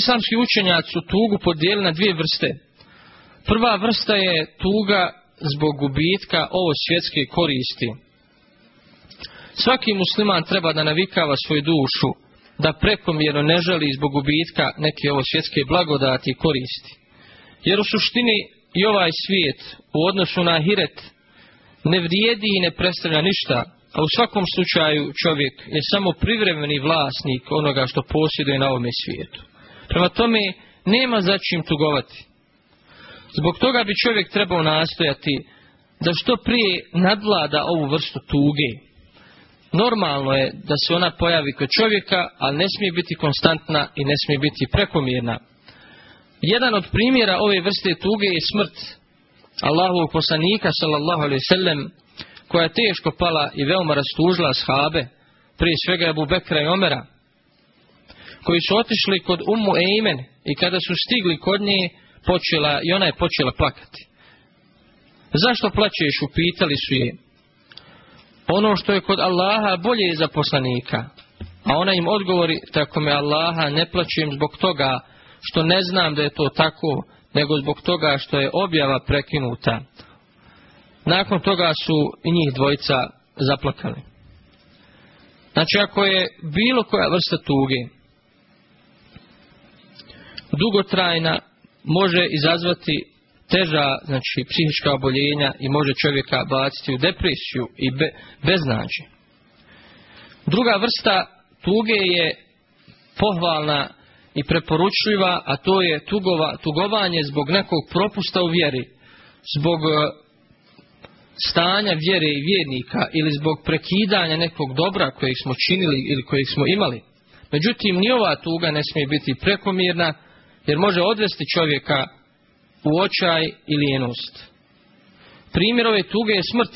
Islamski učenjaci su tugu podijelili na dvije vrste. Prva vrsta je tuga zbog gubitka ovo svjetske koristi. Svaki musliman treba da navikava svoju dušu da prekomjerno ne želi zbog gubitka neke ovo svjetske blagodati i koristi. Jer u suštini i ovaj svijet u odnosu na hiret ne vrijedi i ne predstavlja ništa, a u svakom slučaju čovjek je samo privremeni vlasnik onoga što posjeduje na ovome svijetu. Prema tome, nema za čim tugovati. Zbog toga bi čovjek trebao nastojati da što prije nadvlada ovu vrstu tuge. Normalno je da se ona pojavi kod čovjeka, ali ne smije biti konstantna i ne smije biti prekomjerna. Jedan od primjera ove vrste tuge je smrt Allahovog poslanika sallallahu alaihi koja je teško pala i veoma rastužila shabe, prije svega Abu Bekra i Omera, koji su otišli kod Ummu Eimen i kada su stigli kod nje, počela, i ona je počela plakati. Zašto plaćeš? Upitali su je. Ono što je kod Allaha bolje je za poslanika. A ona im odgovori, tako me Allaha ne plaćem zbog toga što ne znam da je to tako, nego zbog toga što je objava prekinuta. Nakon toga su i njih dvojica zaplakali. Znači ako je bilo koja vrsta tuge dugotrajna, može izazvati teža, znači psihička oboljenja i može čovjeka baciti u depresiju i be, beznađe. Druga vrsta tuge je pohvalna i preporučljiva, a to je tugova, tugovanje zbog nekog propusta u vjeri, zbog e, stanja vjere i vjernika ili zbog prekidanja nekog dobra kojeg smo činili ili kojeg smo imali. Međutim, ni ova tuga ne smije biti prekomjerna, jer može odvesti čovjeka u očaj i lijenost. Primjer ove tuge je smrt.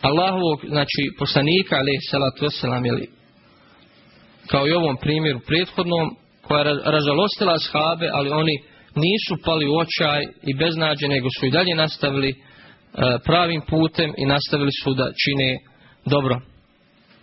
Allahovog, znači poslanika, ali salatu wasalam, jeli, kao i ovom primjeru prethodnom, koja je ražalostila shabe, ali oni nisu pali u očaj i beznađe, nego su i dalje nastavili pravim putem i nastavili su da čine dobro.